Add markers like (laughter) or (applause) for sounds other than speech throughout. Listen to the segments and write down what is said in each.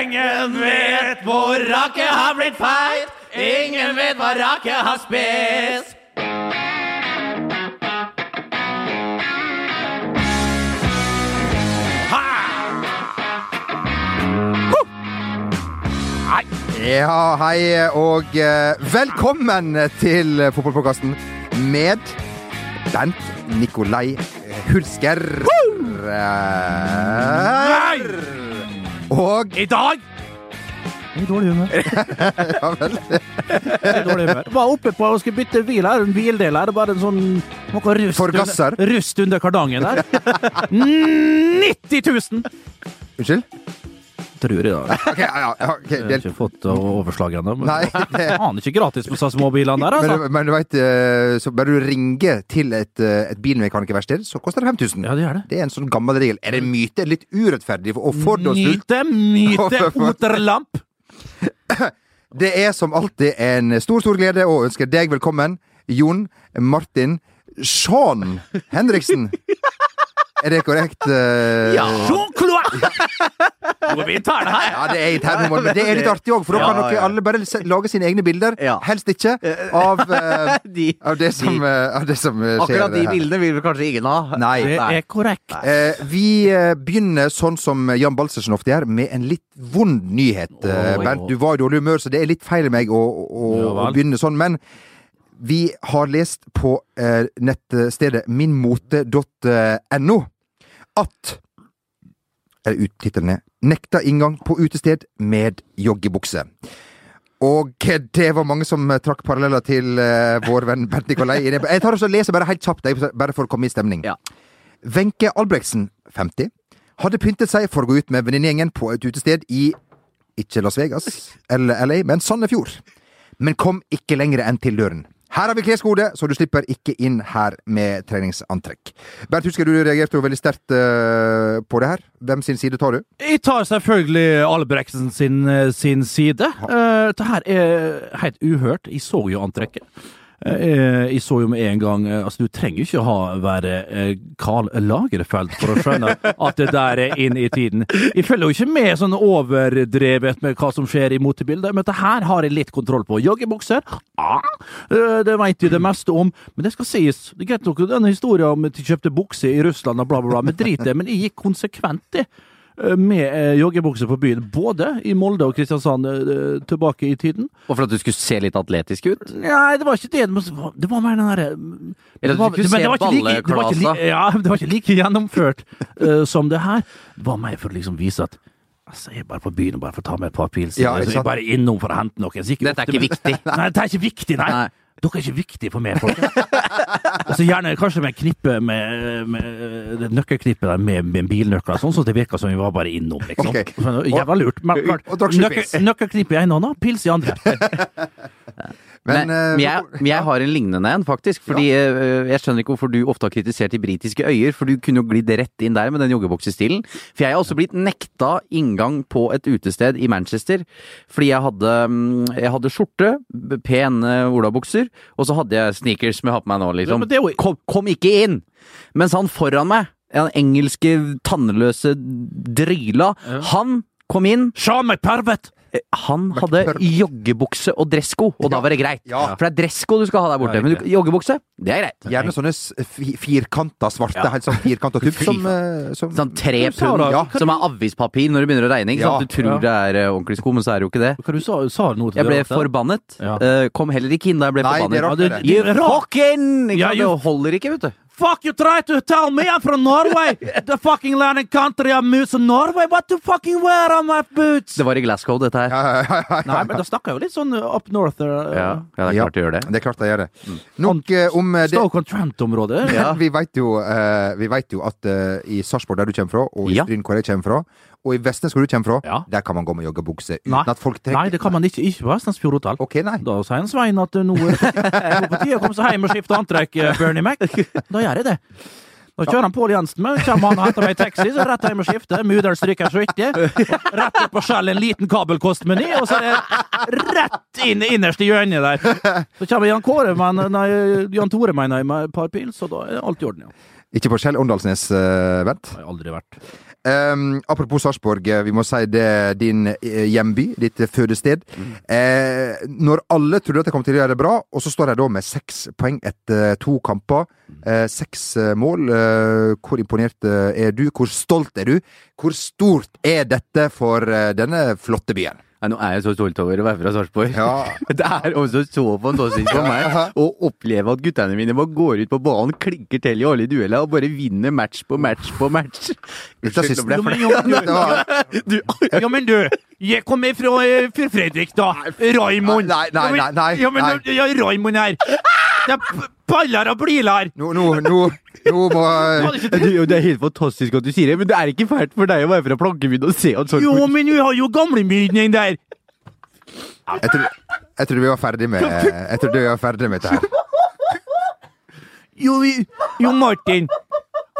Ingen vet hvor Rakke har blitt feit. Ingen vet hva Rakke har spist. Ja, hei og eh, velkommen til fotballpodkasten med Bent Nikolai Hulsker. Eh, Og I dag I dårlig humør. (laughs) Ja vel. I dårlig humør. Var oppe på og skulle bytte bil her, en bildel her. Bare en sånn noe rust, Forgasser. under, rust under kardangen der. 90 000! Unnskyld? Tror jeg, da. Okay, ja, ja, okay, Jeg har ikke fått overslag ennå. men- Nei, (laughs) det, Faen ikke gratis på småbilene der, altså. men, men du veit, så bare du ringer til et, eh, et bilmekanikerverksted, så koster det 5000. Ja, det gjør det. Det er en sånn gammel regel. Er det myte? Litt urettferdig og fordomsfullt? Myte, myte, (laughs) oterlamp. (laughs) Det er som alltid en stor, stor glede å ønske deg velkommen, Jon Martin Sean Henriksen. Er det korrekt? Ja, Jean-Claude! Hvor vi tar det her. Ja, det er internhumor, men det er litt (laughs) artig òg, for da Ja, kan dere ja. alle bare lage sine egne bilder. Ja. Helst ikke av, uh, (laughs) De, av, det, som, eh, av det som eh, skjer akkurat de bildene vil vel kanskje ingen ha? Nei. Det er korrekt. Uh, vi begynner sånn som Jan Balsersen ofte gjør, med en litt vond nyhet. Oh, Bernt, du var i dårlig humør, så det er litt feil av meg å, å, Ja å begynne sånn. Men vi har lest på eh, nettstedet minmote.no at Eller uttittelen er 'Nekta inngang på utested med joggebukse'. Og det var mange som eh, trakk paralleller til uh, vår venn Bernt Nikolai. Jeg tar og så leser bare helt kjapt, bare for å komme i stemning. Ja. Wenche Albrektsen, 50, hadde pyntet seg for å gå ut med venninnegjengen på et utested i ikke Las Vegas eller LA, men Sandefjord. Men kom ikke lenger enn til døren. Her har vi kleskode, så du slipper ikke inn her med treningsantrekk. Bernt, husker du reagerte jo veldig sterkt eh, på det her. Hvem sin side tar du? Jeg tar selvfølgelig Albrektsen sin, sin side. Uh, det her er helt uhørt. Jeg så jo antrekket. Eh, jeg så jo med en gang eh, Altså, du trenger ikke ha være eh, Karl Lagerfeld for å skjønne (laughs) at det der er inn i tiden. Jeg følger jo ikke med sånn overdrevet med hva som skjer i motebildet, men det her har jeg litt kontroll på. Joggebukser, ah, det veit jeg det meste om, men det skal sies. Det er greit nok denne historien om at de kjøpte bukse i Russland og bla, bla, bla, men drit det. Men jeg gikk konsekvent i med eh, joggebukse på byen, både i Molde og Kristiansand eh, tilbake i tiden. Og for at du skulle se litt atletisk ut? Nei, det var ikke det. Det var- mer den derre Eller at du skulle se det det balleklasa. Ja, (laughs) det var ikke like gjennomført uh, som det her. Det var mer for å liksom vise at Altså, jeg er bare på byen og bare får ta med et par pils. Ja, jeg er bare innom for å hente noe. Dette er ikke viktig. (laughs) Nei, dette er ikke viktig, nei. Nei. Dere er ikke viktige for meg, folk. (laughs) altså, gjerne kanskje med knippe med, med nøkkelknippet der med, med bilnøkler, sånn så det virka som vi var bare innom, liksom. Ok. Sånn, Jævla lurt. Men, nøkkel, i ene hånda, pils i andre. (laughs) Men, eh, men jeg, men jeg har en lignende en, faktisk. Fordi ja. Jeg skjønner ikke hvorfor du ofte har kritisert de britiske øyer, for du kunne jo glidd rett inn der med den joggebuksestilen. For jeg har også blitt nekta inngang på et utested i Manchester fordi jeg hadde, mm, jeg hadde skjorte, pene olabukser, og så hadde jeg sneakers som jeg har på meg nå, liksom. Ja, jo- Kom, kom ikke inn! Mens han foran meg, den engelske tannløse dryla, han kom inn. Sean McPervet! Eh, Han hadde joggebukse og dressko, og da var det greit. Ja. For det er dressko du skal ha der borte. Ja, Men du, joggebukse, det er greit. Gjerne sånne fi- firkanta svarte, helt sånn firkanta (laughs) tupp som, eh, som Sånn tre pund, Ja. som er avispapir når det begynner å regne. ikke Ja. sant? Du tror det er ordentlig ordentlige sko, men så er det jo ikke det. Hva du sa, sa noe til Jeg ble det, forbannet. Ja. Eh, Kom heller ikke inn da jeg ble Nei, det er forbannet. rart. Ja, det. You det rart. fucking? Det holder ikke, vet du. Fuck you try to tell me I'm from Norway! (laughs) The fucking land and country of moose in Norway! What to fucking wear on my boots? Det var i Glasgow, dette her. Ja, ja, ja, ja. Nei, men da snakker jeg jo litt sånn uh, up north. Uh, Ja, ja det er klart å gjør det. Det er klart jeg gjør det. Nok uh, om uh, Stoke on Trent-området. Ja. (laughs) Vi vet jo, eh, jo at i Sarpsborg, der du kommer fra, og i Ja. Stryn, hvor jeg kommer fra, og i Vestnes, hvor du kommer fra, Ja. der kan man gå med joggebukse uten Nei. at folk trekker Nei, det kan man ikke. Ikke på Vestlandsfjord hotell. Okay, nei. Da sier en Svein at uh, (laughs) nå er det på tide å komme seg hjem og skifte antrekk, uh, Bernie Mac. Da gjør jeg det. Da kjører han Pål Jensen med, kommer han og henter meg i taxi, så rett hjem og skifter. Mudder'n stryker så ikke. Rett opp og Skjell en liten kabelkostmeny, og så er det rett inn innerst i hjørnet der. Så kommer Jan Kåre, men, nei, Jan Tore mener jeg, med et par pils, og da er alt i orden, ja. Ikke på Kjell Åndalsnes, uh. Det har jeg aldri vært. Um, apropos Sarpsborg, eh, vi må si det din eh, hjemby, ditt fødested. Eh, når alle trodde at de kom til å gjøre det bra, og så står de da med seks poeng etter to kamper. Uh, seks eh, mål. Uh, hvor imponert eh, er du? Hvor stolt er du? Hvor stort er dette for eh, denne flotte byen? Nei, nå er jeg så stolt over å være fra Sarpsborg. Ja. (laughs) Det er også så fantastisk for meg å oppleve at guttene mine bare går ut på banen, klinker til i alle dueller og bare vinner match på match på match. Unnskyld, nå ble jeg Du, Ja, men du, jeg kommer fra, eh, fra Fredrik, da. Raimond. Nei, nei, nei, nei, Ja, men, nei. ja, Raimond her. Det er baller og bliler. Nå, nå, nå, nå må du, det er helt fantastisk at du sier det, men det er ikke fælt for deg å være fra Plankebyen og se at Jo, men vi har jo gamlebyen der. Jeg tror, jeg tror vi var ferdig med Jeg tror vi var ferdig med dette her. Jo, vi, jo Martin.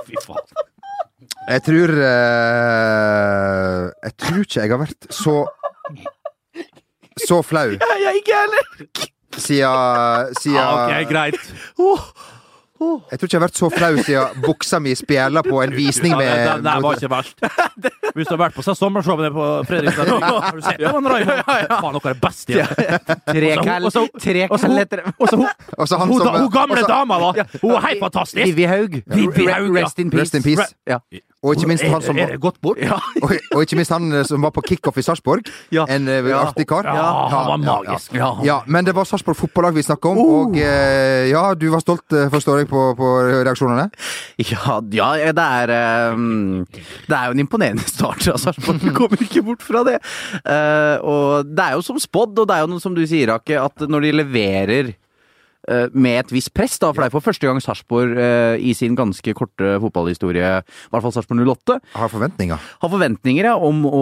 Fy faen. Jeg tror eh, Jeg tror ikke jeg har vært så Så flau Jeg er ikke heller. Siden, siden Ja, ok, greit. (laughs) Jeg tror ikke jeg har vært så flau siden buksa mi spjæla på en visning Ja, det, det, det var ikke verst. (laughs) Hvis du har vært på sånn sommershowene på Fredrikstad, har du sett den, Raymond? Faen, dere er best kall, Og så- hun, han gamle dama, da. Hun er helt fantastisk. Vivi Haug. Rest in peace. Rest in peace. Ja. Og ikke minst han som er gått bort? Ja. (laughs) og, og ikke minst han eh, som var på kickoff i Sarpsborg. Ja. En eh, Ja. artig kar. Ja, han var magisk. Ja. Men det var Sarpsborg fotballag vi snakka om, Oh. og eh, ja, du var stolt, forstår jeg, på, på reaksjonene? Ja, ja det, er, um, det er jo en imponerende start fra Sarpsborg. Du kommer ikke bort fra det. Uh, og det er jo som spådd, og det er jo noe som du sier, Ake, at når de leverer med et visst press, da, for det er for første gang Sarpsborg eh, i sin ganske korte fotballhistorie, i hvert fall Sarpsborg 08, Har forventninger. har forventninger ja, om å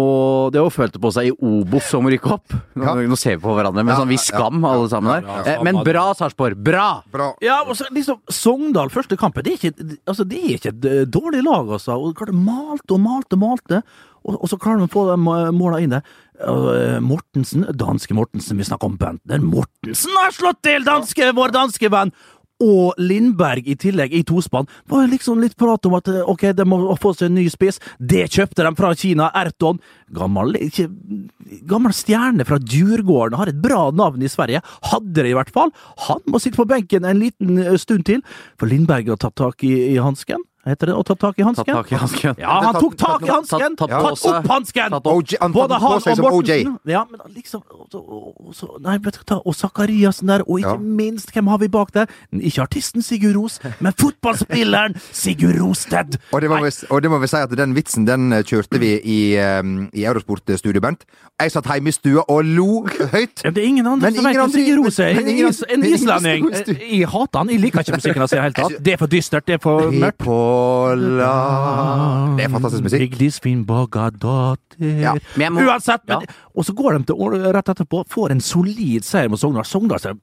Det å følte på seg i Obos som å rykke opp. Nå, Ja. nå ser vi på hverandre med Ja, sånn viss ja, skam, alle sammen ja, Eh, Men bra, Sarpsborg! Bra! Bra. Ja, og så liksom Sogndal første kampen, det er ikke, altså, det er ikke et eh, dårlig lag, altså. Og klart, malte og malte og malte, og, og så klarer de å få de eh, måla inn der. Eh, Mortensen, danske Mortensen, vi snakker om Bentner. Mortensen har slått til danske, vår danske venn! Og Lindberg i tillegg, i tospann. Var liksom litt prat om at eh, ok, de må få seg en ny spiss. Det kjøpte de fra Kina. Erton. Gammel, ikke, gammel stjerne fra Djurgården. Har et bra navn i Sverige. Hadde det i hvert fall. Han må sitte på benken en liten eh, stund til. For Lindberg har tatt tak i, i hansken. Heter det å ta tak i hansken? Tatt tak i hansken. Ja, han tok tak i hansken! Tatt- opp hansken! Både han og Mortensen. Ja, men liksom Nei, vet du hva, og Zakariassen der, og ikke minst, hvem har vi bak der? Ikke artisten Sigurd Ros, men fotballspilleren Sigurd Rosted! Og det, vi, og det må vi si at den vitsen den eh, kjørte vi i, i Eurosport-studio, Bernt. Jeg satt hjemme i stua og lo høyt. Ja, Det er ingen andre Men som vet hvem Sigurd Ros er. men andre- En islending. Jeg hater han. Jeg liker ikke musikken hans i det hele tatt. Det er for dystert, det er for mørkt. Hipola Det er fantastisk musikk. Ja, men jeg må- Uansett, men, Ja. og så går de til rett etterpå, får en solid seier mot Sogndal. Sogndal så-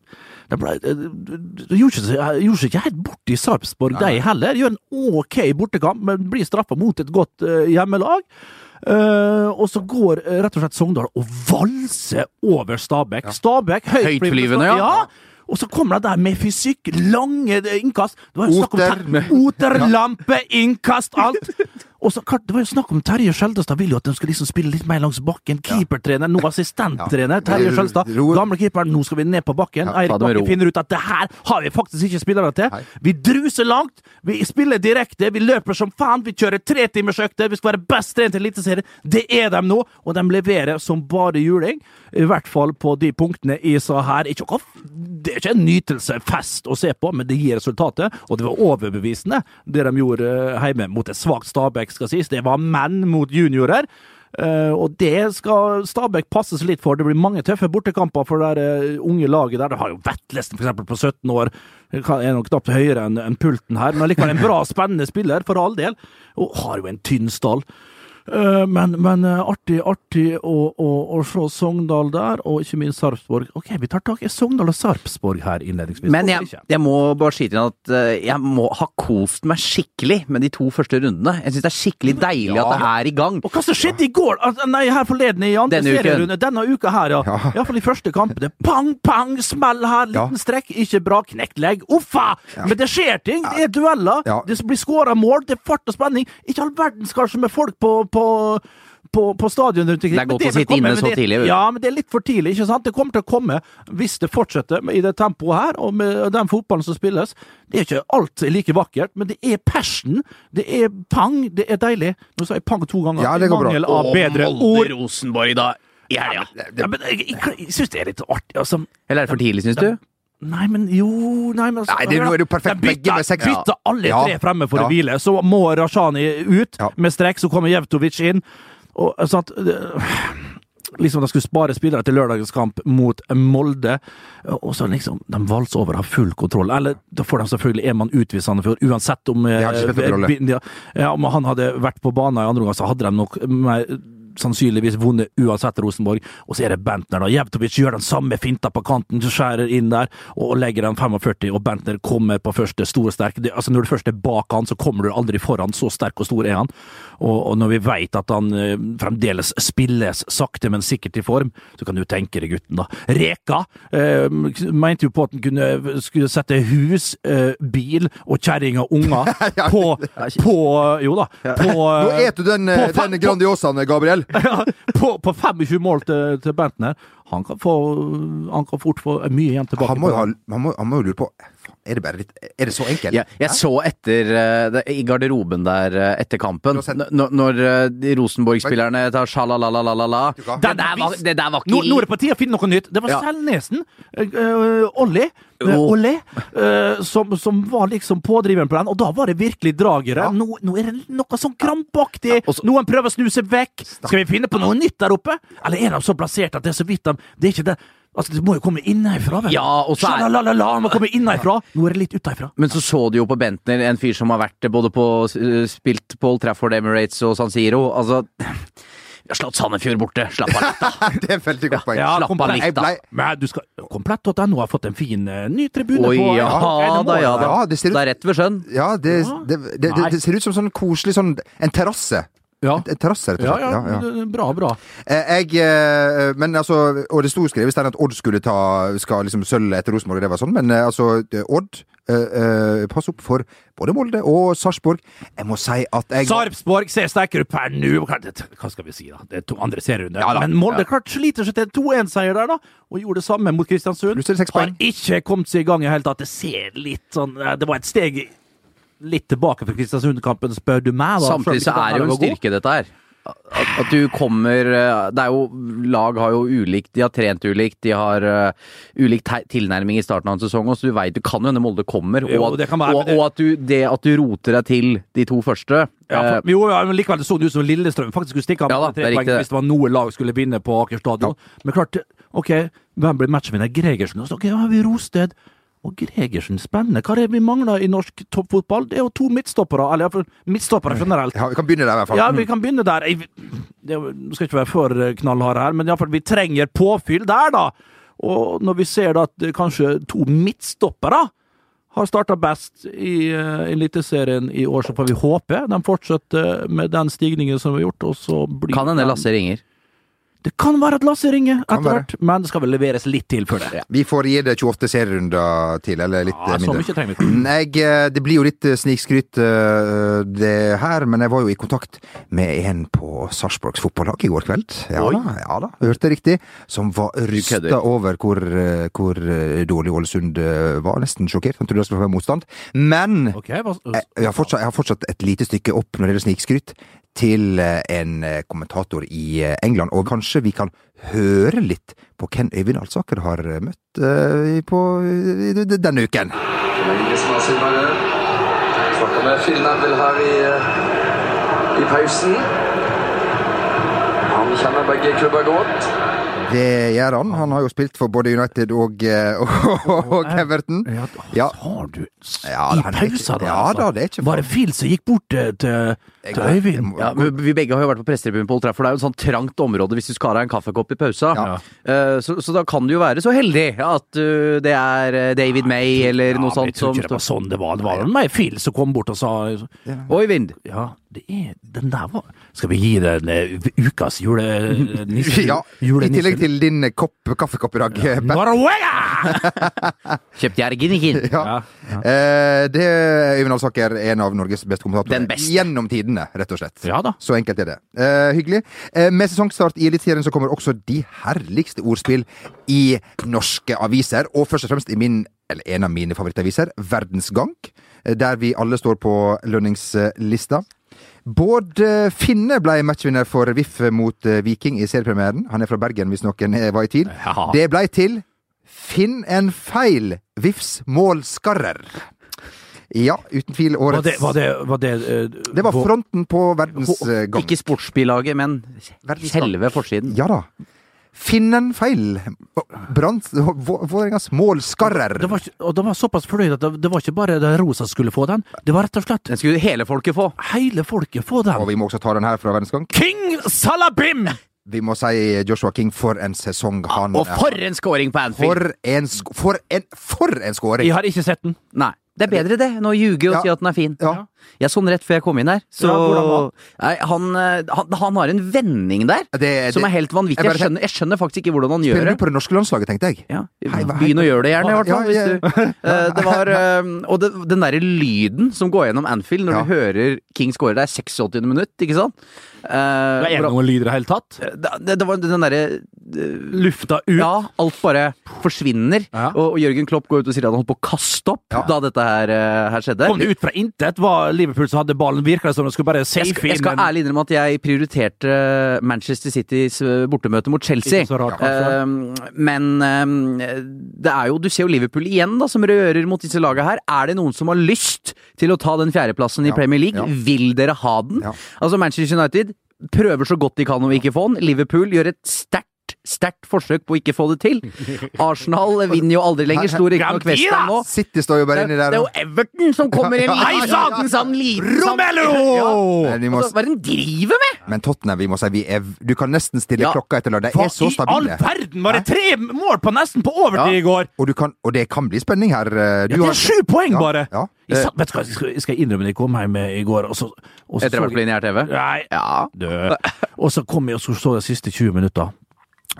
de de, de, de gjorde, seg, ikke helt bort i Sarpsborg, de heller. Gjør en ok bortekamp, men blir straffa mot et godt uh, hjemmelag. Uh, og så går eh, rett og slett Sogndal og valser over Stabæk. Stabæk høytflyvende. Høytflyvende, ja. ja. Og så kommer det der med fysikk, lange innkast. Oter. (laughs) Oterlampe, innkast, alt! Og så Det var jo snakk om Terje Skjeldestad ville jo at de skulle liksom spille litt mer langs bakken. Keepertrener, nå assistenttrener. Terje Skjeldestad, gamle keeperen, nå skal vi ned på bakken. Ja, Eirik Bakke finner ut at det her har vi faktisk ikke spillere til. Vi druser langt, vi spiller direkte, vi løper som faen, vi kjører tretimersøkter, vi skal være best trent i Eliteserien. Det er de nå, og de leverer som bare juling. I hvert fall på de punktene jeg sa her. Ikke det er ikke en nytelse, fest å se på, men det gir resultatet. Og det var overbevisende, det de gjorde eh, hjemme mot et svakt Stabæk, skal sies. Det var menn mot juniorer. Uh, og det skal Stabæk passe seg litt for. Det blir mange tøffe bortekamper for det der, eh, unge laget der. Det har jo Vetlesen, eksempel, på 17 år. Er nok knapt høyere enn en pulten her, men likevel en bra, spennende spiller, for all del. Og har jo en tynn stall. Eh, men, men eh, artig, artig å, å, å se Sogndal der, og ikke minst Sarpsborg. Ok, vi tar tak i Sogndal og Sarpsborg her innledningsvis. Men jeg, jeg må bare skyte inn at eh, jeg må ha kost meg skikkelig med de to første rundene. Jeg syns det er skikkelig deilig at det er i gang. Og hva som skjedde i går? Nei, her forleden i andre Denne serierunde. Denne uka her, ja. Ja. Iallfall i første kampene. Pang, pang, smell her, liten Ja. strekk, ikke bra, knekt legg. Uffa! Men det skjer ting. Det er dueller. Ja. Det blir skåra mål, det er fart og spenning. Ikke all verdens kanskje med folk på, på på, på stadion rundt omkring. Det er godt det å sitte komme, inne så det- tidlig. Ja, men det er litt for tidlig. ikke sant? Det kommer til å komme hvis det fortsetter i det tempoet her, og med den fotballen som spilles. Det er ikke alt like vakkert, men det er passion. Det er pang. Det er deilig. Nå sa jeg pang to ganger. Ja, det går bra. Av bedre ord. Rosenborg, da. I helga. Ja, men jeg, jeg, jeg syns det er litt artig, altså. Eller er det for tidlig, syns du? Nei, men jo Nei, men altså, Nei, det- nå er det jo perfekt De begge med seks- bytter alle Ja. tre fremme for Ja. å hvile. Så må Rashani ut Ja. med strekk, så kommer Jevtovic inn. Og sånn at Liksom de skulle spare spillere til lørdagens kamp mot Molde, og så liksom De valser over, har full kontroll. Eller da får de selvfølgelig en mann utvist Sandefjord, uansett om eh, ja, om han hadde vært på banen i andre omgang, så hadde de nok mer sannsynligvis vunnet uansett Rosenborg. Og så er det Bentner, da. Jevtovic gjør den samme finta på kanten, skjærer inn der og legger den 45, og Bentner kommer på første store sterk. Det, altså Når du først er bak han, så kommer du aldri foran. Så sterk og stor er han. Og, og når vi veit at han eh, fremdeles spilles sakte, men sikkert i form, så kan du tenke deg gutten, da. Reka eh, mente jo på at han kunne, skulle sette hus, eh, bil og kjerring og unger (laughs) på, på Jo da. På, Nå eter du den, på den Grandiosaen, Gabriel. (laughs) på, på 25 mål til, til Bentner. Han kan, få, han kan fort få mye igjen tilbake. Han må jo ha, han må, må jo lure på Er det bare litt Er det så enkelt? Ja, jeg så etter eh, det, i garderoben der eh, etter kampen, når, eh, Rosenborg-spillerne tar sjalalalalala det, der var- det der var ikke nå er det på tide å finne noe nytt. Det var Ja. Selnesen. Uh, Olli. uh, Olli, uh, som, som var liksom pådriveren på den, og da var det virkelig dragere. Nå, nå er det noe sånn krampaktig. Noen prøver å snu seg vekk. Skal vi finne på noe nytt der oppe? Eller er de så plassert at det er så vidt de Det er ikke det. Altså, det må jo komme innenfra, vel? Ja, og så er- Sjalalala, må komme innenfra. Nå er det litt utenfra. Men så så du jo på Bentner, en fyr som har vært både på spilt spilt Paul Trafford Emirates og San Siro. Altså Vi har slått Sandefjord borte. Slapp av litt, da. (laughs) Det er veldig godt poeng. Ja, Slapp av litt, da. Men du skal Komplett.no har fått en fin uh, ny tribune Oi, på ja ja, da, ja da. Ja, det ser ut- Det er rett ved sjøen. Ja, det, det, det, det, det ser ut som sånn koselig sånn En terrasse. Ja. En terrasse, rett og Ja, ja, ja, det- bra, bra. Eh, Jeg, eh, men altså, og det sto skrevet at Odd skulle ta skal liksom sølv etter Rosenborg, det var sånn, men eh, altså, Odd Uh, uh, Pass opp for både Molde og Sarpsborg. Jeg må si at jeg Sarpsborg ser sterkere ut per nå. Hva skal vi si, da? Det er to andre serierunder. Ja. Men Molde klart sliter seg til en 2-1-seier der, da. Og gjorde det samme mot Kristiansund. Det Har ikke kommet seg i gang i hele tatt. Det ser litt sånn Det var et steg litt tilbake fra Kristiansund-kampen, spør du meg. da. Samtidig så er det jo en styrke, dette her. At, at du kommer eh, Det er jo Lag har jo ulikt, de har trent ulikt, de har uh, ulik tilnærming i starten av en sesong, så du veit du kan jo hende Molde kommer, og, Jo, at, være, og, og at du, det at du roter deg til de to første Ja, eh, for, jo, ja, men likevel det så det ut som Lillestrøm faktisk skulle stikke av Ja da, tre poeng hvis det var noe lag skulle vinne på Aker stadion. Men klart, ok, hvem blir matchvinner? Gregersen. Ok, ja, vi Rosted. Og Gregersen, spennende. Hva er det vi mangler i norsk toppfotball? Det er jo to midtstoppere, eller iallfall midtstoppere generelt. ja, Vi kan begynne der, i hvert fall. Ja, vi kan begynne der. Jeg, det, nå skal ikke være for eh, knallhard her, men iallfall vi trenger påfyll der, da. Og når vi ser da at eh, kanskje to midtstoppere har starta best i uh, Eliteserien i år, så får vi håpe de fortsetter med den stigningen som vi har gjort. Og så blir Kan hende den- Lasse ringer. Det kan være at Lasse ringer etter hvert, men det skal vel leveres litt til før det. Vi får gi det 28 serierunder til, eller litt Ja, eh, så mindre. mye trenger vi ikke. (clears throat) Jeg, eh, det blir jo litt eh, snikskryt eh, det her, men jeg var jo i kontakt med en på Sarpsborgs fotballag i går kveld. Ja Oi. da, ja da, hørte riktig. Som var rysta over hvor, hvor dårlig Ålesund var. Nesten sjokkert. Han trodde det skulle være motstand. Men okay, hva, jeg, jeg, har fortsatt, jeg har fortsatt et lite stykke opp når det gjelder snikskryt til eh, en eh, kommentator i eh, England, og kanskje vi kan høre litt på hvem Øyvind Alsaker har møtt på denne uken. Som har det. Snakka med Phil Neville her i, eh, i pausen. Han kjenner begge klubber godt. Det gjør han. Han har jo spilt for både United og, (laughs) og, og Everton. ja, sa du I han er pausa, da? ja altså. da, det er ikke Var det Phil som gikk bort til Jeg Øyvind. Ja, Vi begge har jo vært på pressetribunen på Old Trafford. Det er jo et sånn trangt område hvis du skal ha deg en kaffekopp i pausa. Ja. Eh, Så, så da kan du jo være så heldig at uh, det er eh, David May eller Ja, noe men sånt Jeg tror ikke det var sånn det var. Det var meg Phil som kom bort og sa Øyvind! Ja, det er Den der var Skal vi gi den en ukas julenisse? (laughs) Ja, I tillegg til din eh, kopp, kaffekopp (laughs) i dag, Ja. Norwega! Kjøpt Jerginikin! Ja. Eh, det er Øyvind Alsaker, en av Norges beste kommentatorer. gjennom beste. Gjennom rett og slett. Ja da. Så enkelt er det. Eh, hyggelig. Eh, med sesongstart i Eliteserien så kommer også de herligste ordspill i norske aviser. Og først og fremst i min, eller en av mine favorittaviser, Verdens Gang. eh, Der vi alle står på lønningslista. Bård eh, Finne ble matchvinner for VIF mot eh, Viking i seriepremieren. Han er fra Bergen, hvis noen var i tvil. Ja. Det ble til Finn en feil! VIFs målskarrer. Ja, uten tvil Var det, var det, var det, eh, Det var fronten på Verdens eh, Ikke sportsbilaget, men selve forsiden. Ja da. Finn en feil! Brant Vålerengas målskarrer. det var, og de var såpass fornøyd at det, det var ikke bare de rosa som skulle få den. Det var rett og slett Den skulle hele folket få. hele folket få den. Og vi må også ta den her fra Verdensgang. King Salabim! Vi må si Joshua King, for en sesong han Og for en scoring på Anfield! For en, for en, for en scoring! Jeg har ikke sett den. Nei. Det er bedre det, enn å ljuge og Ja. si at den er fin. Ja. Jeg så den rett før jeg kom inn her. Så Ja, han? Nei, han, eh, han, han har en vending der Det- som er helt vanvittig. jeg Jeg skjønner, jeg skjønner faktisk ikke hvordan han gjør det. Spiller du på det norske landslaget, tenkte jeg. Ja, Hei, hva- Begynn å gjøre det gjerne, i hvert Ja, fall. Hvis ja. du, uh, det var, uh, (laughs) og det, den derre lyden som går gjennom Anfield når Ja. du hører King score. Det er 86. minutt, ikke sant? Uh, Det er det noen lyder i det hele tatt. det, det, det var den derre Lufta ut. Ja, alt bare forsvinner. Ja. Og, og Jørgen Klopp går ut og sier at han holdt på å kaste opp Ja. da dette her, her skjedde. Kom det ut fra intet? Var Liverpool som hadde ballen? Virka det som de skulle bare safe skal, jeg skal inn? ærlig innrømme at jeg prioriterte Manchester Citys eh, bortemøte mot Chelsea. Rart. Eh, men uh, det er jo Du ser jo Liverpool igjen, da, som rører mot disse lagene her. Er det noen som har lyst til å ta den fjerdeplassen i Ja, Premier League? ja. Vil dere ha den? Ja. Altså Manchester United prøver så godt de kan om ikke få den. Liverpool gjør et sterkt Sterkt forsøk på å ikke få det til. Arsenal vinner jo aldri lenger. Slo riktignok Gambia! West nå. City står jo bare er- der. det er jo Everton som kommer inn! Hei liten sånn, liten sånn- Romelu! Ja. Men, må, Altså, hva er det de driver med?! men Tottenham, vi må si vi er Du kan nesten stille Ja. klokka etter lørdag. De er så i all verden? Var det tre mål på nesten på overtid Ja. i går? Og, du kan, og det kan bli spenning her. eh, Du Ja, det har- er sju poeng, bare! ja. Jeg satt, vet du hva, jeg skal- innrømme det, jeg kom hjem i går, og så, og så Etter å ha vært på lineær TV? Nei, Ja. død. Og så kom jeg og så, så de siste 20 minutter.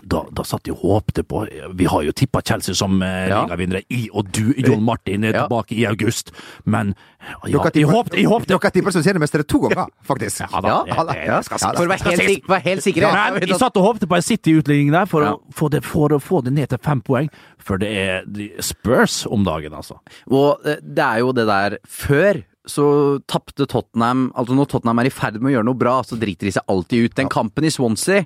Da, da satt og håpte på Vi har jo tippa Chelsea som eh, Ja. ligavinnere, i og du, John Martin, er tilbake i august. Men ja, Dere jeg håpte, jeg håpte Dere tipper seriemestere to ganger, faktisk. Ja da, Ja, det- det- skal- Ja, For å være helt, sikker være helt sikre. Men jeg satt og håpte på en City-utligning der, for, å få det, for å få det ned til fem poeng. For det er Spurs om dagen, altså. Og eh, det er jo det der Før så tapte Tottenham Altså når Tottenham er i ferd med å gjøre noe bra, så driter de seg alltid ut. Den kampen i Swansea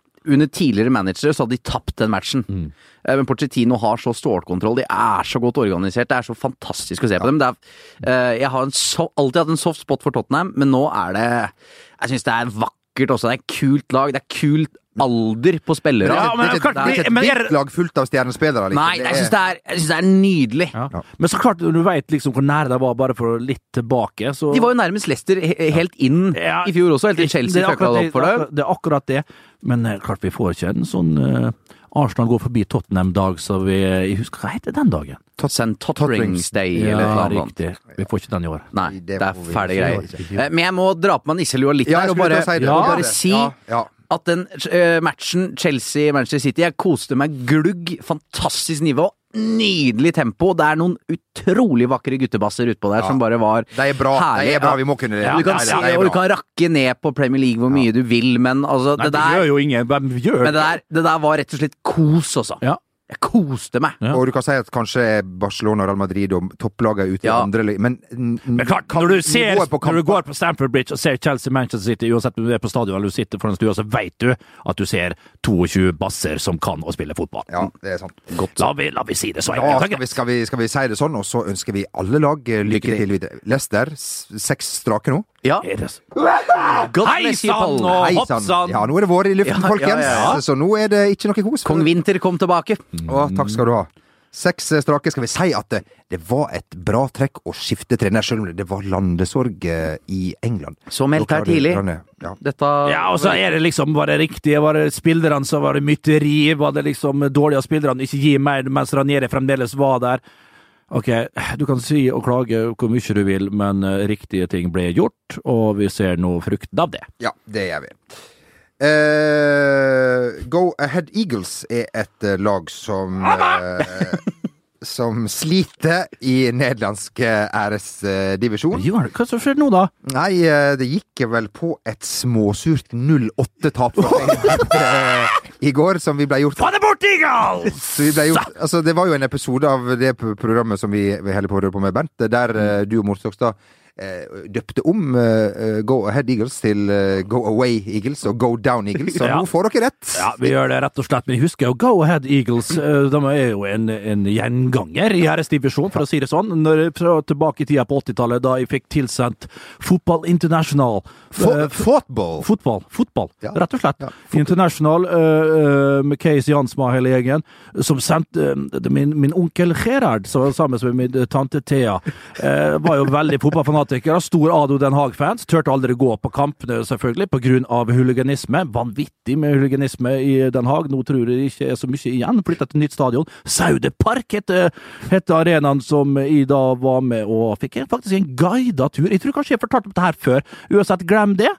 Under tidligere managere så hadde de tapt den matchen. Mm. Men Pochettino har så stålkontroll, de er så godt organisert. Det er så fantastisk å se på dem. Det er, eh, jeg har en so alltid hatt en soft spot for Tottenham, men nå er det Jeg syns det er vakkert også. Det er et kult lag. Det er kult alder på spillere. Ja, men det, er ikke- det er ikke et hvitt lag fullt av stjernespillere. Liksom. Nei, jeg syns det, synes det er nydelig. Ja. Men så klart, du veit liksom hvor nære de var bare for litt tilbake, så De var jo nærmest Leicester helt inn Ja, i fjor også, helt til Chelsea fucka det opp for det. det. Det er akkurat det. Men eh, klart vi får ikke en sånn uh, Arsenal går forbi Tottenham-dag, så vi Jeg husker hva heter den dagen? Tottenham-Totterings-day eller Ja, noe sånt. riktig. Vi får ikke den i år. Nei, Det det er får ferdig greier. Eh, Men jeg må dra på meg nisselua litt Ja, her, og bare, si ja, og bare si Ja, ja. at den uh, matchen Chelsea-Manchester City Jeg koste meg glugg. Fantastisk nivå. Nydelig tempo. Det er noen utrolig vakre guttebasser utpå der Ja. som bare var Det er bra. Herlig. Det er bra. Ja. Vi må kunne det. Ja, Du kan, det, si, det er og du kan rakke ned på Premier League hvor mye du vil, men altså, Nei, det, det gjør der, jo ingen. Hvem gjør men det, der, det der var rett og slett kos, også. Ja. Jeg koste meg. Ja. Og du kan si at kanskje Barcelona, Real Madrid og topplagene ute i Ja. andre Men, Men klart, når du, ser, når du går på Stamford Bridge og ser Chelsea-Manchester City, uansett om du er på stadion eller du sitter foran stua, så vet du at du ser 22 basser som kan å spille fotball. Ja, det er sant. La vi, la vi si det så Ja, skal vi, skal, vi, skal vi si det sånn, og så ønsker vi alle lag eh, lykke Lykke til. videre. Leicester, seks strake nå. Ja. Hei sann, og hopp sann. Ja, nå er det vår i luften, folkens. ja, ja. Så nå er det ikke noe kos. Kong Winter kom tilbake. Å, takk skal du ha. Seks eh, strake. Skal vi si at det, det var et bra trekk å skifte trener, selv om det var landesorg eh, i England. Så meldt her tidlig. Ja. Dette Ja, og så er det liksom bare riktig. Var det spillerne som var det mytteri? Var det liksom dårlig av spillerne? Ikke gi mer mens Ranieri fremdeles var der? Ok, du kan si og klage hvor mye du vil, men eh, riktige ting ble gjort, og vi ser nå frukten av det. Ja, det gjør vi. Eh, Go Ahead Eagles er et uh, lag som uh, Som sliter i nederlandsk æresdivisjon. Hva som skjer nå, da? Nei, det gikk vel på et småsurt 0-8-tap for eh, i går, som vi ble gjort Få det bort, Eagles! vi gjort, altså Det var jo en episode av det programmet som vi, vi holder på å røre på med Bernt, der du og Mort Stokstad eh, døpte om eh, Go Ahead Eagles til eh, Go Away Eagles og Go Down Eagles. Så (laughs) Ja. nå får dere rett. Ja, vi gjør det rett og slett. Men husker jo Go Ahead Eagles. eh, De er jo en, en gjenganger i æresdivisjon, for å si det sånn. Når jeg prøver tilbake i tida på 80-tallet, da jeg fikk tilsendt Fotball International. Fo- Eh, Football! Fotball. Fotball, Ja. rett og slett. Ja, International uh, med Case Jansma og hele gjengen, som sendte uh, min, min onkel Gerhard, som var sammen med min tante Thea, uh, var jo veldig fotballfanatiker. Stor Ado Den Haag-fans. Turte aldri gå på kampene, selvfølgelig, av huliganisme. Vanvittig med huliganisme i Den Haag. Nå tror jeg det ikke er så mye igjen. Flytta til nytt stadion. Saudepark heter, heter arenaen som jeg da var med og fikk en- faktisk en guida tur. Jeg tror kanskje jeg fortalte om det her før. Uansett, glem det.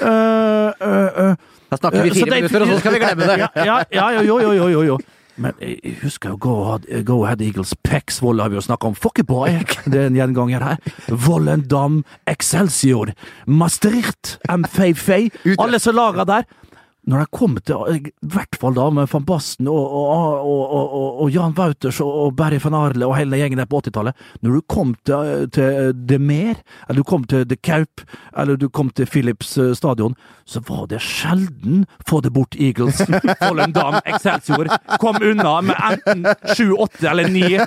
Uh, uh, uh. Da snakker vi fire de- minutter, og så skal vi glemme det. (laughs) Ja, ja, ja jo, jo, jo, jo, jo. Men jeg husker jo Go Ahead, Go Ahead Eagles Pexvoll har vi jo snakka om. Fuckeboy! (laughs) Det er en gjenganger her. Vollendam, Excelsior, Maastricht, M55. Alle som laga der. Når de kom til, i hvert fall da med van Basten og, og, og, og, Jan Wouters og, Berry van Arle og hele gjengen der på 80-tallet Når du kom til, til De Mer, eller du kom til De Kaup, eller du kom til Philips eh, stadion, så var det sjelden få det bort Eagles, (laughs) Volendam, Excelsior kom unna med enten sju, åtte eller ni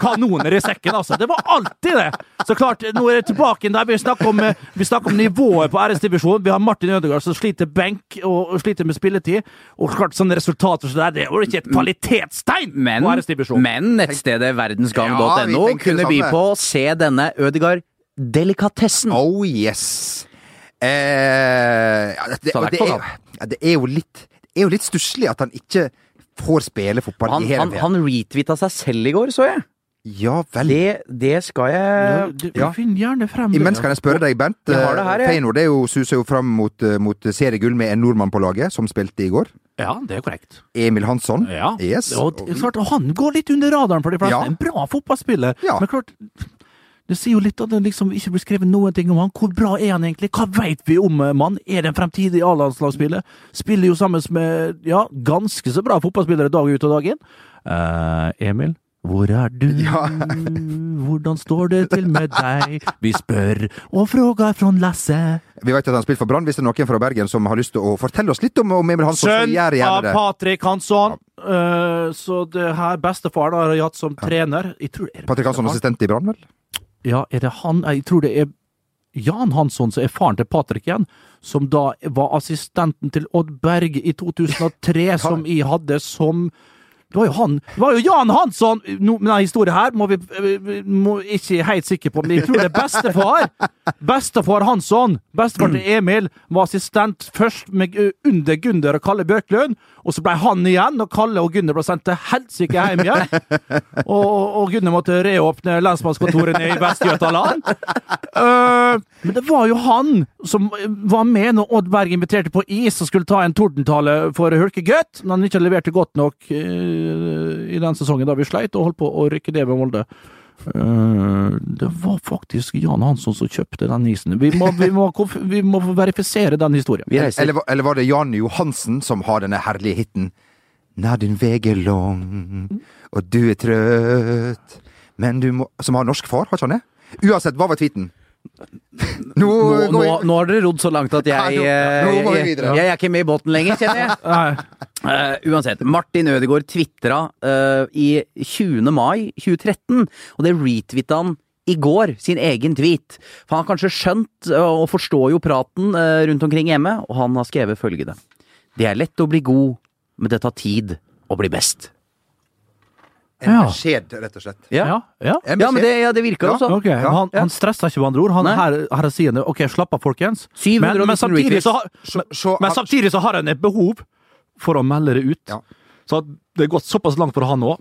kanoner i sekken, altså. Det var alltid det! Så klart, nå er det tilbake der. Vi snakker om, eh, vi snakker om nivået på RS-divisjonen. Vi har Martin Ødegaard som sliter benk og, og sliter med spilletid. Og klart, sånne resultater som det der, det er jo ikke et kvalitetstegn Men, men nettstedet verdensgang.no ja, kunne by på å se denne Ødegard-delikatessen. Oh yes! Eh, ja, det, det det, er ja, det er jo litt Det er jo litt stusslig at han ikke får spille fotball Han, i hele han, han retweeta seg selv i går, så jeg. Ja vel. Det, det skal jeg du, ja. Finn gjerne frem det. Imens kan jeg spørre deg, Bent. Det her. Feyenoord er jo, suser jo fram mot, eh, mot seriegull med en nordmann på laget, som spilte i går. Ja, det er korrekt. Emil Hansson. Ja. Yes. Og det klart, han går litt under radaren for de fleste. Ja. En bra fotballspiller. Ja. Men klart, det sier jo litt at det liksom ikke blir skrevet noen ting om han. Hvor bra er han egentlig? Hva veit vi om eh, mann? Er det en fremtidig A-landslagsspiller? Spiller jo sammen med ja, ganske så bra fotballspillere dag ut og dag inn. Uh, Emil, hvor er du? (laughs) Ja. Hvordan står det til med deg? Vi spør og frågar fra Lasse. Vi vet at han har spilt for Brann. Hvis det er noen fra Bergen som har lyst til å fortelle oss litt om, om Emil Hansson, så Sønn gjør av gjerne det. Patrick Hansson. Eh, så det her bestefaren har jeg hatt som trener. Jeg tror, er Patrick Hansson, assistent i Brann, vel? Ja, er det han? Jeg tror det er Jan Hansson som er faren til Patrick igjen, som da var assistenten til Odd Berg i 2003, (laughs) som jeg hadde som det var jo han Det var jo Jan Hansson! No, med denne historien her må vi må ikke helt sikre på, men jeg tror det er bestefar. Bestefar Hansson, bestefar til Emil, var assistent først med, uh, under Gunder og Kalle Bjørklund, og så ble han igjen, og Kalle og Gunder ble sendt til helsike hjem igjen. Og, og Gunder måtte reåpne lensmannskontorene i Vest-Jøtaland. Uh, men det var jo han som var med når Odd Berg inviterte på is og skulle ta en tordentale for Hulkegutt, men han ikke leverte godt nok eh, i den sesongen da vi sleit og holdt på å rykke ned med Molde. Eh, det var faktisk Jan Hansson som kjøpte den isen. Vi må, vi må, vi må verifisere den historien. Vi. Eller, eller var det Jan Johansen som har denne herlige hiten? Når din vege er lang og du er trøtt Men du må Som har norsk far, har ikke han det? Uansett, hva var tweeten? Nå, Nå, nå, nå har dere rodd så langt at jeg, Ja, nå- nå jeg, jeg er ikke med i båten lenger, kjenner jeg. Eh, uansett, Martin Ødegaard tvitra uh, i 20. mai 2013, og det retwitta han i går, sin egen tweet. For han har kanskje skjønt uh, og forstår jo praten eh, rundt omkring hjemme, og han har skrevet følgende. Det er lett å bli god, men det tar tid å bli best. En Ja. skjed, rett og slett. Ja, ja. Ja, men det, ja, det virker Ja. også. Okay. han, han stressa ikke med andre ord. Han Nei. her, her sier ok, slapp av, folkens. Men, men, samtidig så har, Så- så- men samtidig så har han et behov for å melde det ut. Ja. Så det er gått såpass langt for han òg.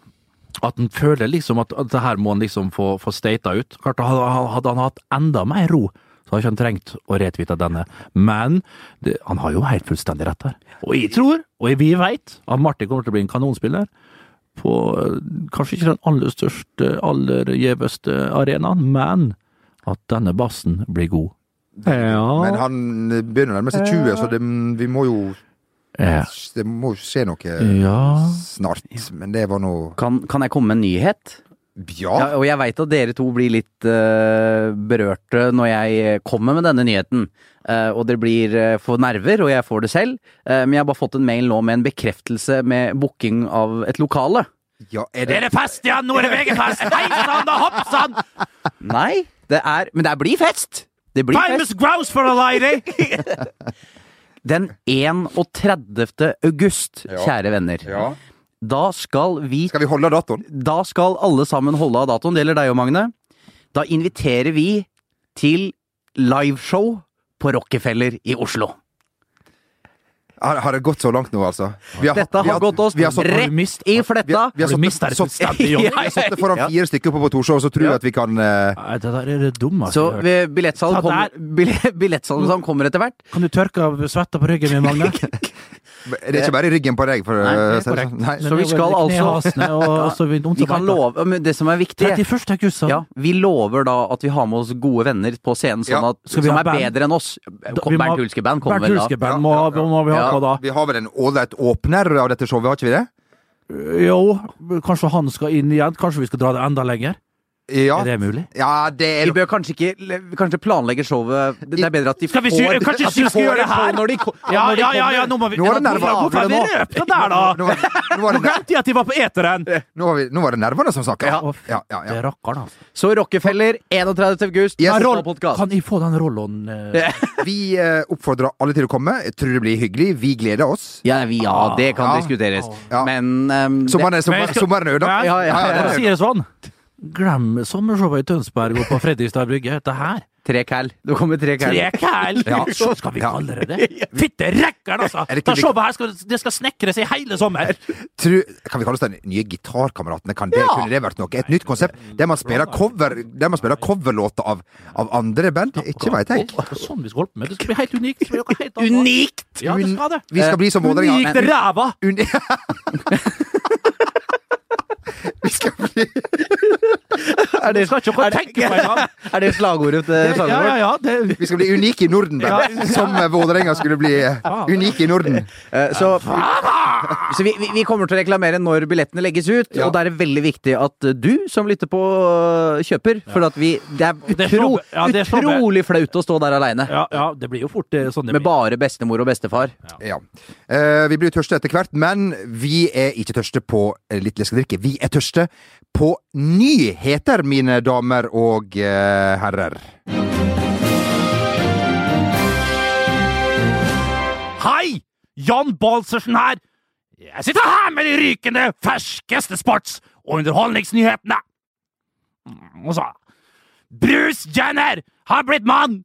At han føler liksom at, at det her må han liksom få, få stata ut. Klart Hadde, hadde han hatt enda mer ro, så hadde han ikke trengt å retvitte denne. Men det, han har jo helt fullstendig rett her. Og jeg tror, og vi veit, at Martin kommer til å bli en kanonspiller på eh, kanskje ikke den aller største, aller gjeveste arenaen, men at denne bassen blir god. Ja. Men han begynner å nærme seg 20, så det, vi må jo ja. Det må jo skje noe Ja. snart. Men det var nå Kan, kan jeg komme med en nyhet? Ja. Ja, og jeg veit at dere to blir litt uh, berørte når jeg kommer med denne nyheten. Uh, og dere blir uh, for nerver, og jeg får det selv. Eh, men jeg har bare fått en mail nå med en bekreftelse med booking av et lokale. ja er Er det det fest ja? Nå er det VG-fest! Hei sann og hopp sann! Nei, det er Men det blir fest! Det blir Famous fest. grouse for a lady! (laughs) Den 31. august, kjære venner. Ja. Da skal vi Skal vi holde datoen? Da skal alle sammen holde av datoen. Det gjelder deg og Magne. Da inviterer vi til liveshow på Rockefeller i Oslo. Har, har det gått så langt nå, altså? Vi har, Dette vi har gått oss vi har satt- rett i Vi fletta. har, vi har Har Jonny? (laughs) Vi har satt det foran fire stykker oppe på Torshov, så tror jeg at vi kan uh... Nei, det der er det dumme. Så jeg har hørt. ved- billettsalget kommer, kommer etter hvert. Kan du tørke av svetta på ryggen min, Magne? (laughs) Det er ikke bare i ryggen på deg, for Nei, det er sånn. Nei. Så vi skal altså- og vi, Vi kan love men Det som er viktig 31. august, ja, Vi lover da at vi har med oss gode venner på scenen, sånn at, som er band? bedre enn oss. Bernt Hulske Band kommer vel da. Hulske Band må, må vi ha Ja. På da. Vi har vel en ålreit åpner av dette showet, har ikke vi det? Jo, kanskje han skal inn igjen? Kanskje vi skal dra det enda lenger? Ja, Er det mulig? ja det Vi er bør kanskje ikke kanskje planlegge showet Det er bedre at de vi får sy- kanskje at de vi skal får gjøre det det her? når de, Ja, når de ja, ja, ja, nå må vi Nå er det nerver. Hvorfor vi røpt det der, da? Nå var, var glemte jeg at de var på eteren! nå, var nå var det nervene som snakka. Ja. Ja, ja, ja. Det er rakkeren, altså. Så Rockefeller 31. august. Yes. Kan jeg få den rollen? eh? Vi eh, oppfordrer alle til å komme. Jeg tror det blir hyggelig. Vi gleder oss. Ja, vi, ja, det kan Ja. diskuteres. Ja. Men um, Sommeren er, er ødelagt. Ja, ja, ja, For ja, det sånn, sommershowet i Tønsberg og på Fredrikstad brygge. Dette her Tre cal. Det kommer tre cal. Tre kæl! Ja. Så skal vi kalle det det. (laughs) Fitte rakkeren, altså! Det showet her, skal, det skal snekres i hele sommer. Tru, kan vi kalle oss de nye gitarkameratene? Kan det, Kunne det vært noe? Et nytt konsept? Der man spiller cover Der man spiller coverlåter av, av andre band? Ikke veit jeg. Det er sånn vi skal holde på med. Det skal bli helt unikt. Bli helt. Unikt! Ja, det skal det. Vi skal bli som Vålerenga. Unikt ræva! (laughs) (laughs) Uni Vi skal bli Er det, Skal ikke tenke på engang. (laughs) er det slagordet til slagordet? ja, ja. Det, Vi skal bli unike i Norden, vel. Som Vålerenga skulle bli eh, unike i Norden. Eh, Så, så vi, vi- kommer til å reklamere når billettene legges ut, og da er det veldig viktig at eh, du som lytter på, kjøper. For at vi, det er, utro, det er utrolig flaut å stå der aleine. ja, ja, det blir jo fort sånn Med bare bestemor og bestefar. Ja. Vi blir tørste etter hvert, men vi er ikke tørste på litt leskedrikke. Vi er tørste på nyheter, mine damer og eh, herrer. Hei! Jan Balsersen her. Jeg sitter her med de rykende ferskeste sports- og underholdningsnyhetene. Og så Bruce Jenner har blitt mann!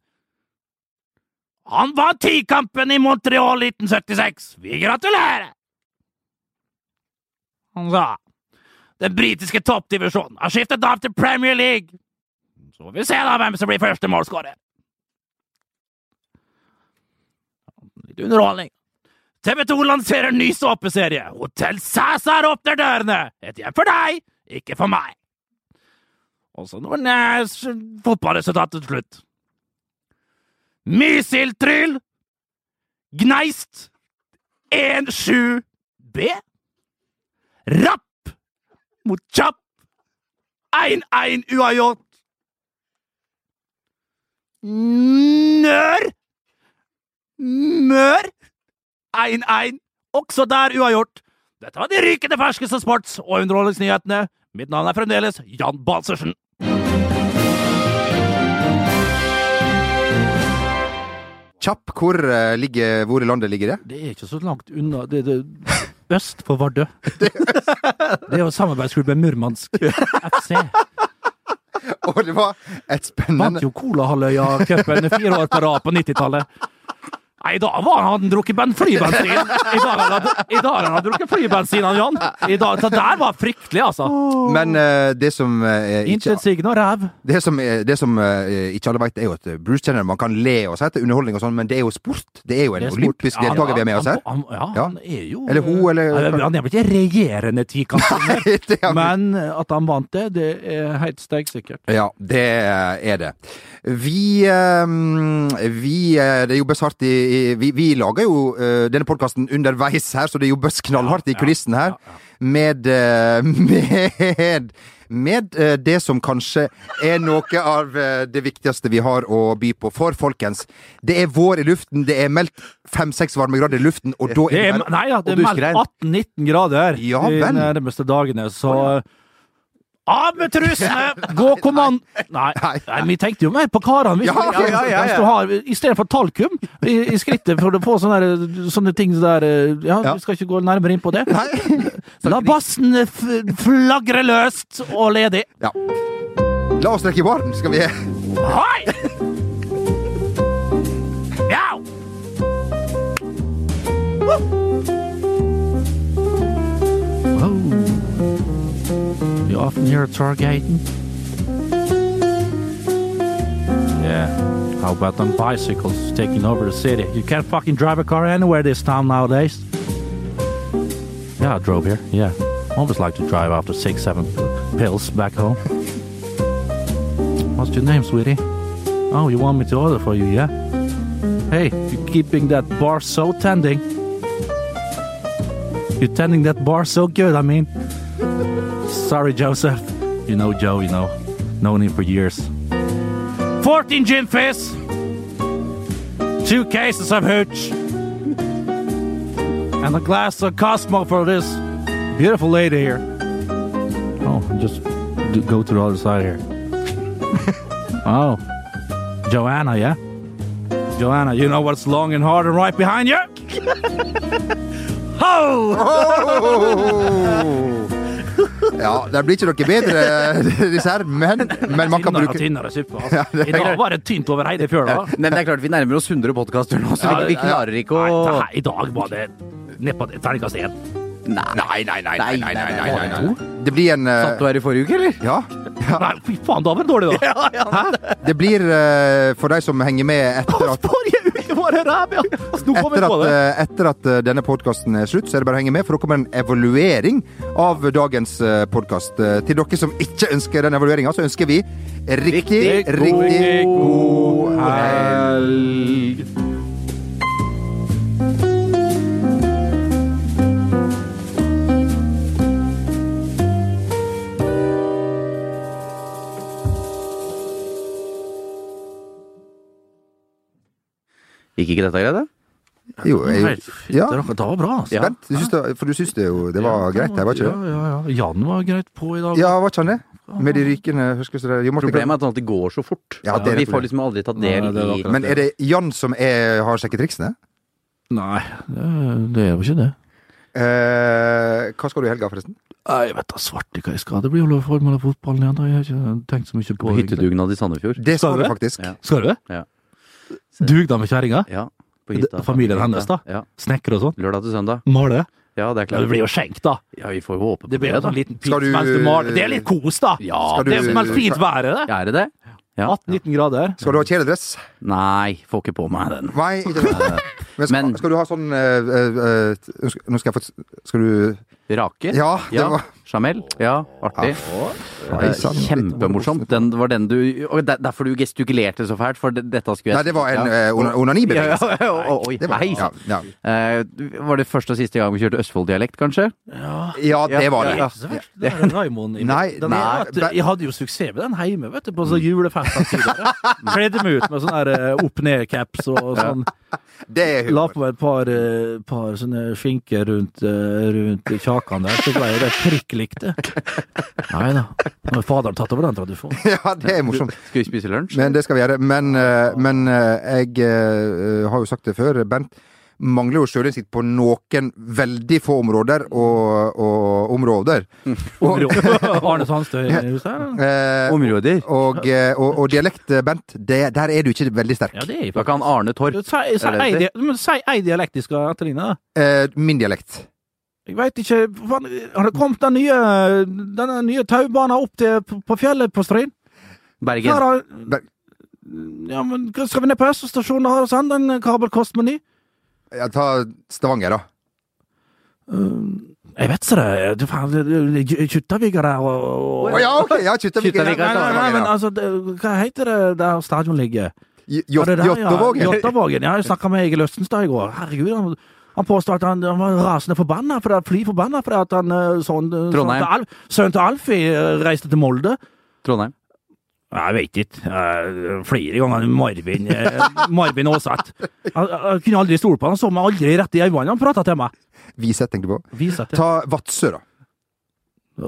Han vant tikampen i Montreal 1976. Vi gratulerer! Og så Den britiske toppdivisjonen har skiftet av til Premier League. Så får vi se da hvem som blir første målskårer. Litt underholdning. TV 2 lanserer ny såpeserie. Hotell Cæsar åpner dørene! Et hjem for deg, ikke for meg. Og så noen eh, s- til slutt. Mysiltryll! Gneist 1-7-B. Rapp mot kjapp 1-1 uavgjort. Nør Mør 1-1. Også der uavgjort. Dette var de rykende ferskeste sports- og underholdningsnyhetene. Mitt navn er fremdeles Jan Balsersen. Kjapp, hvor, eh, ligger, hvor i landet ligger det? Det er ikke så langt unna. Det, det (laughs) øst for Vardø. Det er jo samarbeidsklubben Murmansk FC. Og det var et Vant spennende jo Kolahalvøya-cupen fire år på rad på 90-tallet. Nei, I dag var han drukket flybensin. I dag har han, (laughs) i dag han drukket flybensin, han Jan. I dag, så der var fryktelig, altså. Men uh, det som uh, ikke Intetsigende og ræv. Det som, er- det som uh, ikke alle vet, er jo at Bruce Jenner Man kan le og sette er underholdning og sånn, men det er jo sport. Det er jo en er olympisk Ja, deltaker vi er med oss her. Han, han, ja, han er jo Eller hun, eller- Han er vel ikke regjerende tikamper, (laughs) er- men at han vant det, det er helt steiksikkert. Ja, det er det. Vi, eh, vi eh, Det jobbes hardt i, i vi, vi lager jo eh, denne podkasten underveis her, så det jobbes knallhardt i kulissen her. Med eh, Med med eh, det som kanskje er noe av det viktigste vi har å by på. For folkens, det er vår i luften. Det er meldt fem-seks varmegrader i luften, og da Det er er, nei da, det er meldt 18-19 grader Ja de nærmeste dagene, så Av med trusene! Gå kommand... Nei, nei, vi tenkte jo mer på karene. Ja, Ja, ja, ja, ja, har, I stedet for talkum i, i skrittet for å få sånne, der- sånne ting der eh, Ja, vi skal ikke gå nærmere inn på det. Nei. La bassen flagre løst og ledig. Ja. La oss trekke i baren, skal vi Hei! You often hear Yeah. How about them bicycles taking over the city? You can't fucking drive a car anywhere this town nowadays. Yeah, I drove here. Yeah. Always like to drive after six, seven pills back home. What's your name, sweetie? Oh, you want me to order for you, yeah? Hey, you're keeping that bar so tending. You're tending that bar so good, I mean. Sorry, Joseph. You know Joe, you know. Known him for years. 14 gin fizz! Two cases of hooch! And a glass of Cosmo for this beautiful lady here. Oh, just go to the other side here. (laughs) Oh, Joanna, yeah? Joanna, you know what's long and hard and right behind you? (laughs) Ho! (laughs) Oh. Ja, det blir ikke noe bedre (laughs) dessert, men, men man kan Tynnere bruke tynnere suppe. Altså. (laughs) I dag var det tynt over hele fjøla. Men det er klart vi nærmer oss 100 podkaster nå, så vi, vi klarer ikke å Nei, I dag var det nedpå terningkast én. Nei, Nei, nei, nei. nei, nei, nei, nei, nei, Det blir en eh, Satt du her i forrige uke, eller? Ja. ja. (laughs) Nei, fy faen, da var det dårlig, da. Det blir eh, for de som henger med etter at Forrige uke Altså, nå etter jeg på at, det. eh, etter at eh, denne podkasten er slutt, så er det bare å henge med, for da kommer en evaluering av dagens podkast. Til dere som ikke ønsker den evalueringa, så ønsker vi riktig, riktig god helg. Gikk ikke dette greit, da? Jo, jeg, ja. det var- bra, altså. Ja. Bent, du syns det, for du syns det jo det var greit, det, var ikke det? Ja, ja. ja. Jan var greit på i dag. Ja, var ikke han det? Med de rykende Martin, Problemet er at det går så fort. Ja, det er vi får liksom aldri tatt del Nei, i Men er det Jan som er, har sjekketriksene? Nei, det, det er jo ikke det. Eh, hva skal du i helga, forresten? Jeg vet da svarte hva jeg skal. Det blir jo Formel av fotballen igjen. Jeg har ikke tenkt så mye på på hyttedugnad i Sandefjord. Det skal du? faktisk. Ja. Skal du det? Ja. Dugnad med kjerringa? Ja, familien hennes, da? Ja. Snekker og sånn? Lørdag til søndag. Male? Ja, det er Ja, det blir jo skjenk, da. Ja, vi får jo håpe på Det blir jo da. en liten Skal pils du- mens du maler. Det er litt kos, da. Ja, du... Det er du- fint vær, er det. Er det det? Ja. 18-19 grader. Skal du ha kjeledress? Nei, får ikke på meg den. Nei, ikke det. (laughs) Men skal, Men- skal du ha sånn eh, eh, eh, Nå skal jeg få Skal du Rake? Ja, det Ja. var Jamel? Ja, artig. Eh. Kjempemorsomt. Den var den du og der- Derfor du gestikulerte så fælt, for dette skulle jeg Nei, det var en Ja. eh, onanibevegelse. ja, ja, oi, Det var, hei. ja, ja. Eh, var det første og siste gang vi kjørte Østfold-dialekt, kanskje? ja, det var det. Det er er Raimond Nei, den nei, vet, Jeg hadde jo suksess med den hjemme, vet du, på sånn julefest tidligere. (laughs) Kledde meg ut med sånn eh, opp-ned-caps og sånn. Det er La på meg et par, eh, par sånne skinker rundt, eh, rundt kjakan der, så ble det prikk likt det. Nei da. Nå har faderen tatt over den tradisjonen. (laughs) Ja, det er morsomt. Skal vi spise lunsj? Men det skal vi gjøre. Men, eh, men jeg har jo sagt det før. Bent mangler jo sjølinnsikt på noen veldig få områder og, og områder. (laughs) Arne Sandstø i huset eh, Områder. og, eh, og, og dialekt, eh, Bent, det, der er du ikke veldig sterk. Ja, det er Da kan Arne Torp Si, ei, dialektisk dialekt de skal etterligne, da. Eh, min dialekt. Jeg veit ikke Har det kommet den nye, denne nye taubanen opp til, på, fjellet på Stryn? Bergen. Har- Ja, men skal vi ned på Østerstasjonen og sende en den kabelkostmeny? Ja, ta Stavanger, da. Jeg vet ikke det. Kjuttaviga der og, og oh, ja, ok! Ja. Nei, Kjuttaviga, nei, nei, nei, men altså, det, hva heter det der stadion ligger? J- Var det der, ja? Jåttåvågen. Ja, jeg snakka med Egil Østenstad i går. Herregud, han, han påstod at han, han var rasende forbanna, for, fly forbanna fordi at han sånn, Trondheim. sønnen til Al- Sønnen til Alfie eh, reiste til Molde. Trondheim. Jeg vet ikke. Eh, flere ganger Marvin eh, Marvin Aaseth. Jeg, jeg kunne aldri stole på han. Så meg aldri rett i øynene. Han prata til meg. Viset, tenker du på. Viset, ja. Ta Vadsø, da. (laughs)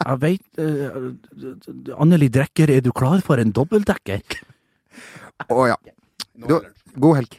Jeg veit uh, Anneli Drekker, er du klar for en dobbeltdekker? Å ja. Du, god helg.